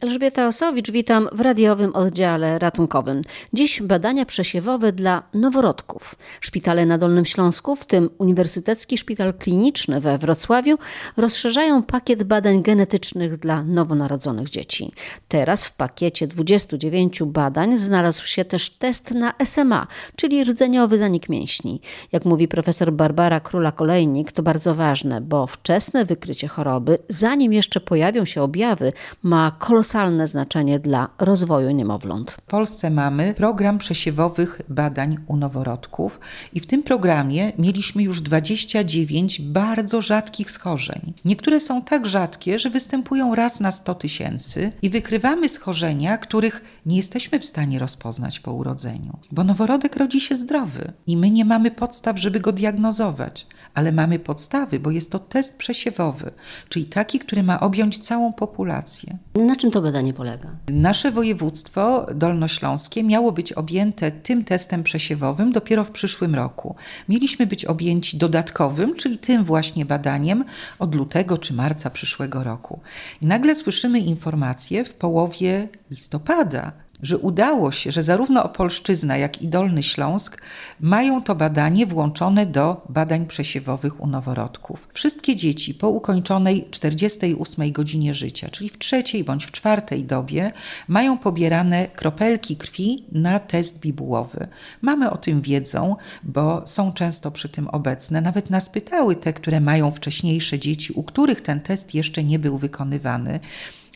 Elżbieta Osowicz, witam w radiowym oddziale ratunkowym. Dziś badania przesiewowe dla noworodków. Szpitale na Dolnym Śląsku, w tym Uniwersytecki Szpital Kliniczny we Wrocławiu, rozszerzają pakiet badań genetycznych dla nowonarodzonych dzieci. Teraz w pakiecie 29 badań znalazł się też test na SMA, czyli rdzeniowy zanik mięśni. Jak mówi profesor Barbara Króla-Kolejnik, to bardzo ważne, bo wczesne wykrycie choroby, zanim jeszcze pojawią się objawy, ma kolosalny kolosalne znaczenie dla rozwoju niemowląt. W Polsce mamy program przesiewowych badań u noworodków i w tym programie mieliśmy już 29 bardzo rzadkich schorzeń. Niektóre są tak rzadkie, że występują raz na 100 tysięcy i wykrywamy schorzenia, których nie jesteśmy w stanie rozpoznać po urodzeniu, bo noworodek rodzi się zdrowy i my nie mamy podstaw, żeby go diagnozować, ale mamy podstawy, bo jest to test przesiewowy, czyli taki, który ma objąć całą populację. Na czym to badanie polega? Nasze województwo dolnośląskie miało być objęte tym testem przesiewowym dopiero w przyszłym roku. Mieliśmy być objęci dodatkowym, czyli tym właśnie badaniem od lutego czy marca przyszłego roku. I nagle słyszymy informację w połowie listopada, że udało się, że zarówno Opolszczyzna, jak i Dolny Śląsk mają to badanie włączone do badań przesiewowych u noworodków. Wszystkie dzieci po ukończonej 48 godzinie życia, czyli w trzeciej bądź w czwartej dobie, mają pobierane kropelki krwi na test bibułowy. Mamy o tym wiedzą, bo są często przy tym obecne. Nawet nas pytały te, które mają wcześniejsze dzieci, u których ten test jeszcze nie był wykonywany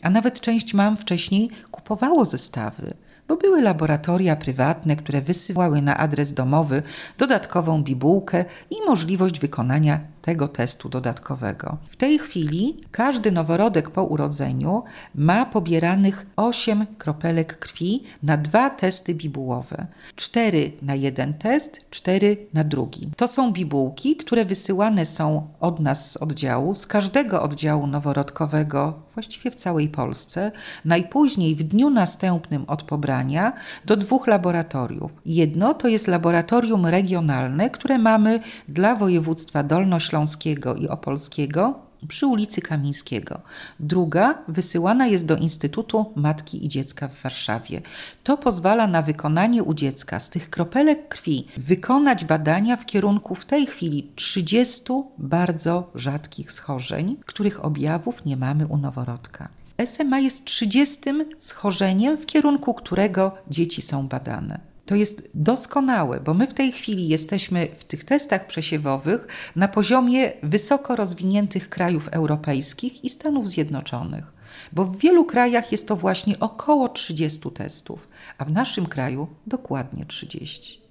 a nawet część mam wcześniej kupowało zestawy, bo były laboratoria prywatne, które wysyłały na adres domowy dodatkową bibułkę i możliwość wykonania tego testu dodatkowego. W tej chwili każdy noworodek po urodzeniu ma pobieranych 8 kropelek krwi na dwa testy bibułowe. 4 na jeden test, 4 na drugi. To są bibułki, które wysyłane są od nas z oddziału, z każdego oddziału noworodkowego, właściwie w całej Polsce, najpóźniej w dniu następnym od pobrania do dwóch laboratoriów. Jedno to jest laboratorium regionalne, które mamy dla województwa dolnośląskiego Śląskiego i Opolskiego przy ulicy Kamińskiego. Druga wysyłana jest do Instytutu Matki i Dziecka w Warszawie. To pozwala na wykonanie u dziecka z tych kropelek krwi wykonać badania w kierunku w tej chwili 30 bardzo rzadkich schorzeń, których objawów nie mamy u noworodka. SMA jest 30 schorzeniem, w kierunku którego dzieci są badane. To jest doskonałe, bo my w tej chwili jesteśmy w tych testach przesiewowych na poziomie wysoko rozwiniętych krajów europejskich i Stanów Zjednoczonych. Bo w wielu krajach jest to właśnie około 30 testów, a w naszym kraju dokładnie 30.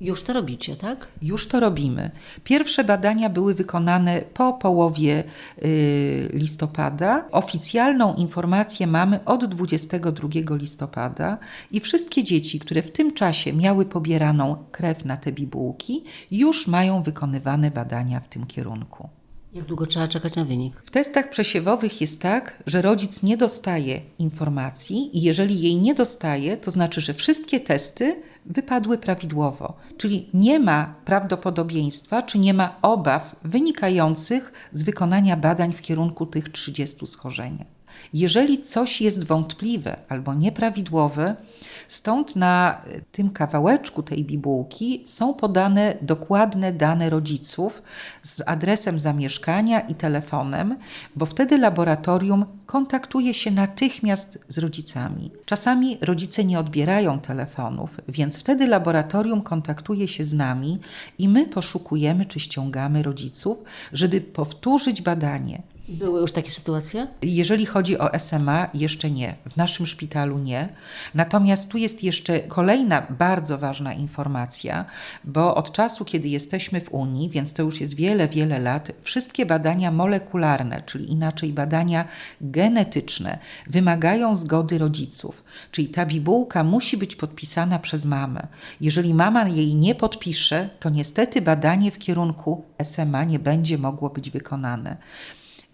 Już to robicie, tak? Już to robimy. Pierwsze badania były wykonane po połowie y, listopada. Oficjalną informację mamy od 22 listopada i wszystkie dzieci, które w tym czasie miały pobieraną krew na te bibułki, już mają wykonywane badania w tym kierunku. Jak długo trzeba czekać na wynik? W testach przesiewowych jest tak, że rodzic nie dostaje informacji i jeżeli jej nie dostaje, to znaczy, że wszystkie testy wypadły prawidłowo, czyli nie ma prawdopodobieństwa czy nie ma obaw wynikających z wykonania badań w kierunku tych 30 schorzeń. Jeżeli coś jest wątpliwe albo nieprawidłowe, stąd na tym kawałeczku tej bibułki są podane dokładne dane rodziców z adresem zamieszkania i telefonem, bo wtedy laboratorium kontaktuje się natychmiast z rodzicami. Czasami rodzice nie odbierają telefonów, więc wtedy laboratorium kontaktuje się z nami i my poszukujemy czy ściągamy rodziców, żeby powtórzyć badanie. Były już takie sytuacje? Jeżeli chodzi o SMA, jeszcze nie. W naszym szpitalu nie. Natomiast tu jest jeszcze kolejna bardzo ważna informacja, bo od czasu, kiedy jesteśmy w Unii, więc to już jest wiele, wiele lat, wszystkie badania molekularne, czyli inaczej badania genetyczne, wymagają zgody rodziców. Czyli ta bibułka musi być podpisana przez mamę. Jeżeli mama jej nie podpisze, to niestety badanie w kierunku SMA nie będzie mogło być wykonane.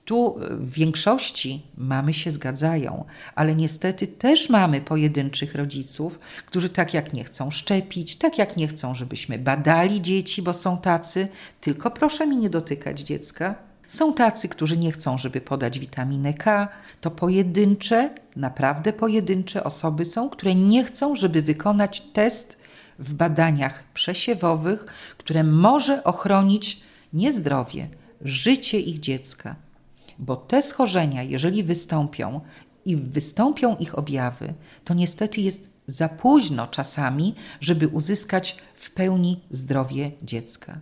Tu w większości mamy się zgadzają, ale niestety też mamy pojedynczych rodziców, którzy tak jak nie chcą szczepić, tak jak nie chcą, żebyśmy badali dzieci, bo są tacy, tylko proszę mi nie dotykać dziecka, Są tacy, którzy nie chcą, żeby podać witaminę K. To pojedyncze, naprawdę pojedyncze osoby są, które nie chcą, żeby wykonać test w badaniach przesiewowych, które może ochronić nie zdrowie, życie ich dziecka. Bo te schorzenia, jeżeli wystąpią i wystąpią ich objawy, to niestety jest za późno czasami, żeby uzyskać w pełni zdrowie dziecka.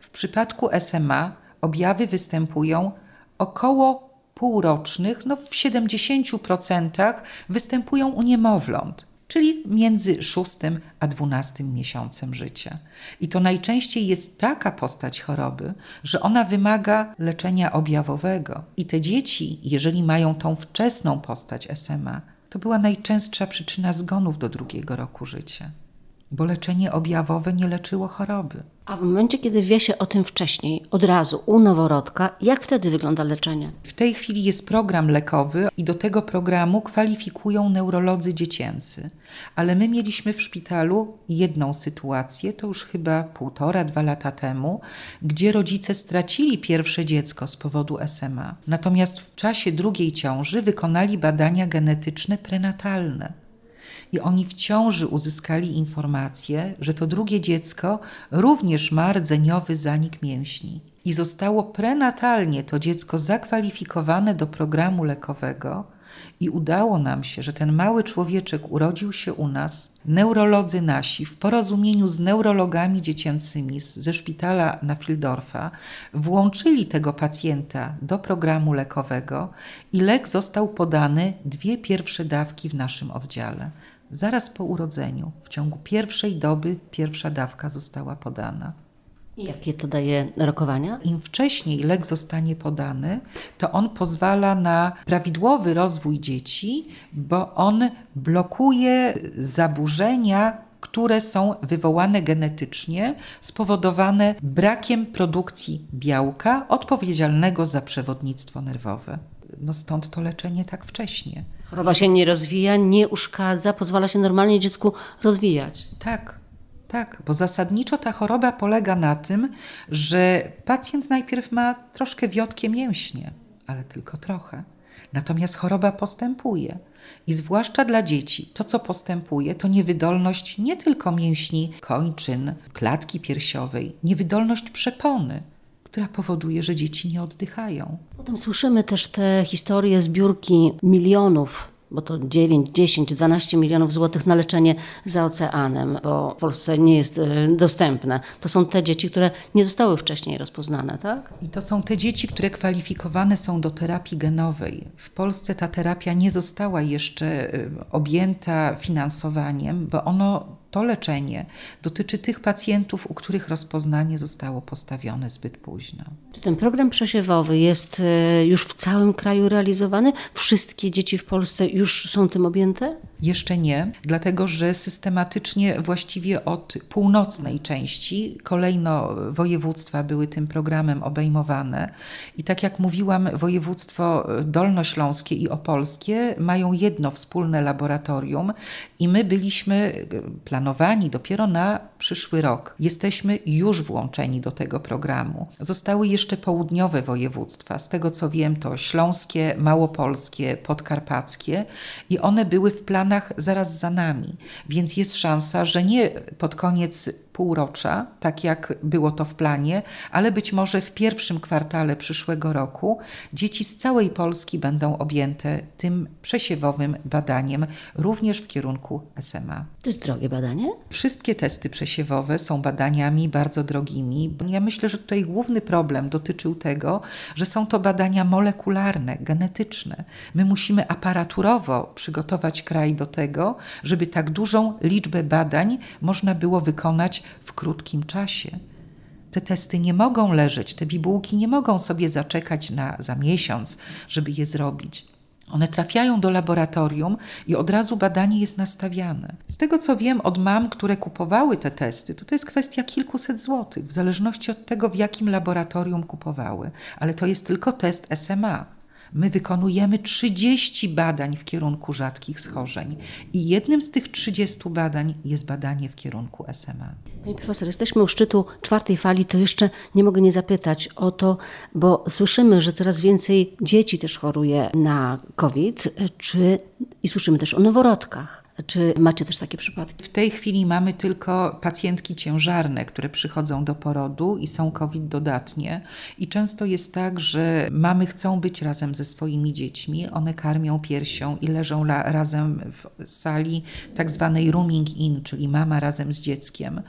W przypadku SMA objawy występują około półrocznych, no w 70% występują u niemowląt, czyli między 6 a 12 miesiącem życia. I to najczęściej jest taka postać choroby, że ona wymaga leczenia objawowego. I te dzieci, jeżeli mają tą wczesną postać SMA, to była najczęstsza przyczyna zgonów do drugiego roku życia, bo leczenie objawowe nie leczyło choroby. A w momencie, kiedy wie się o tym wcześniej, od razu u noworodka, jak wtedy wygląda leczenie? W tej chwili jest program lekowy i do tego programu kwalifikują neurolodzy dziecięcy. Ale my mieliśmy w szpitalu jedną sytuację, to już chyba półtora, dwa lata temu, gdzie rodzice stracili pierwsze dziecko z powodu SMA. Natomiast w czasie drugiej ciąży wykonali badania genetyczne prenatalne i oni w ciąży uzyskali informację, że to drugie dziecko również ma rdzeniowy zanik mięśni. I zostało prenatalnie to dziecko zakwalifikowane do programu lekowego, i udało nam się, że ten mały człowieczek urodził się u nas. Neurolodzy nasi, w porozumieniu z neurologami dziecięcymi ze szpitala na Fildorfa, włączyli tego pacjenta do programu lekowego i lek został podany dwie pierwsze dawki w naszym oddziale. Zaraz po urodzeniu, w ciągu pierwszej doby, pierwsza dawka została podana. I jakie to daje rokowania? Im wcześniej lek zostanie podany, to on pozwala na prawidłowy rozwój dzieci, bo on blokuje zaburzenia, które są wywołane genetycznie, spowodowane brakiem produkcji białka odpowiedzialnego za przewodnictwo nerwowe. No stąd to leczenie tak wcześnie. Choroba się nie rozwija, nie uszkadza, pozwala się normalnie dziecku rozwijać. Tak, tak, bo zasadniczo ta choroba polega na tym, że pacjent najpierw ma troszkę wiotkie mięśnie, ale tylko trochę. Natomiast choroba postępuje. I zwłaszcza dla dzieci, to co postępuje, to niewydolność nie tylko mięśni kończyn, klatki piersiowej, niewydolność przepony, która powoduje, że dzieci nie oddychają. Potem słyszymy też te historie zbiórki milionów bo to 9, 10, 12 milionów złotych na leczenie za oceanem, bo w Polsce nie jest e, dostępne. To są te dzieci, które nie zostały wcześniej rozpoznane, tak? I to są te dzieci, które kwalifikowane są do terapii genowej. W Polsce ta terapia nie została jeszcze e, objęta finansowaniem, bo ono to leczenie dotyczy tych pacjentów, u których rozpoznanie zostało postawione zbyt późno. Czy ten program przesiewowy jest e, już w całym kraju realizowany? Wszystkie dzieci w Polsce już są tym objęte? Jeszcze nie, dlatego że systematycznie właściwie od północnej części kolejno województwa były tym programem obejmowane. I tak jak mówiłam, województwo dolnośląskie i opolskie mają jedno wspólne laboratorium i my byliśmy planowani dopiero na przyszły rok. Jesteśmy już włączeni do tego programu. Zostały jeszcze południowe województwa. Z tego co wiem, to śląskie, małopolskie, podkarpackie i one były w planach zaraz za nami, więc jest szansa, że nie pod koniec półrocza, tak jak było to w planie, ale być może w pierwszym kwartale przyszłego roku dzieci z całej Polski będą objęte tym przesiewowym badaniem, również w kierunku SMA. To jest drogie badanie? Wszystkie testy przesiewowe są badaniami bardzo drogimi. Ja myślę, że tutaj główny problem dotyczył tego, że są to badania molekularne, genetyczne. My musimy aparaturowo przygotować kraj do tego, żeby tak dużą liczbę badań można było wykonać w krótkim czasie. Te testy nie mogą leżeć, te bibułki nie mogą sobie zaczekać na, za miesiąc, żeby je zrobić. One trafiają do laboratorium i od razu badanie jest nastawiane. Z tego co wiem od mam, które kupowały te testy, to to jest kwestia kilkuset złotych, w zależności od tego, w jakim laboratorium kupowały. Ale to jest tylko test SMA. My wykonujemy 30 badań w kierunku rzadkich schorzeń i jednym z tych 30 badań jest badanie w kierunku SMA. Pani profesor, jesteśmy u szczytu czwartej fali, to jeszcze nie mogę nie zapytać o to, bo słyszymy, że coraz więcej dzieci też choruje na COVID, czy i słyszymy też o noworodkach. Czy macie też takie przypadki? W tej chwili mamy tylko pacjentki ciężarne, które przychodzą do porodu i są COVID dodatnie. I często jest tak, że mamy chcą być razem ze swoimi dziećmi, one karmią piersią i leżą la, razem w sali tak zwanej rooming in, czyli mama razem z dzieckiem.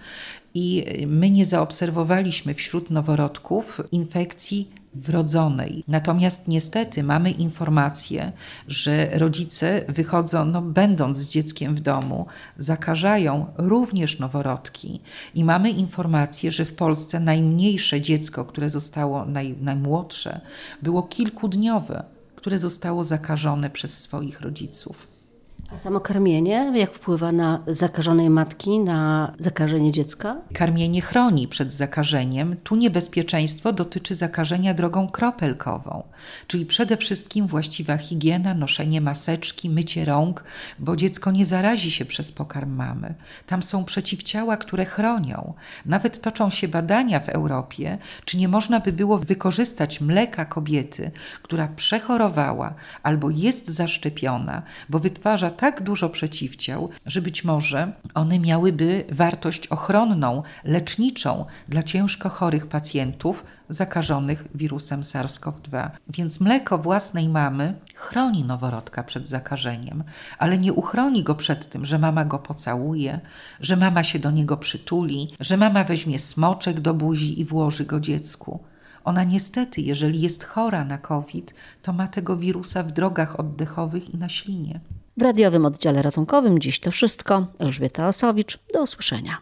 I my nie zaobserwowaliśmy wśród noworodków infekcji wrodzonej. Natomiast niestety mamy informację, że rodzice wychodzą, no, będąc z dzieckiem w domu, zakażają również noworodki. I mamy informację, że w Polsce najmniejsze dziecko, które zostało naj, najmłodsze, było kilkudniowe, które zostało zakażone przez swoich rodziców. Samo karmienie, jak wpływa na zakażonej matki, na zakażenie dziecka? Karmienie chroni przed zakażeniem. Tu niebezpieczeństwo dotyczy zakażenia drogą kropelkową, czyli przede wszystkim właściwa higiena, noszenie maseczki, mycie rąk, bo dziecko nie zarazi się przez pokarm mamy. Tam są przeciwciała, które chronią. Nawet toczą się badania w Europie, czy nie można by było wykorzystać mleka kobiety, która przechorowała albo jest zaszczepiona, bo wytwarza tak dużo przeciwciał, że być może one miałyby wartość ochronną, leczniczą dla ciężko chorych pacjentów zakażonych wirusem SARS-CoV-2. Więc mleko własnej mamy chroni noworodka przed zakażeniem, ale nie uchroni go przed tym, że mama go pocałuje, że mama się do niego przytuli, że mama weźmie smoczek do buzi i włoży go dziecku. Ona niestety, jeżeli jest chora na COVID, to ma tego wirusa w drogach oddechowych i na ślinie. W radiowym oddziale ratunkowym dziś to wszystko. Elżbieta Osowicz, do usłyszenia.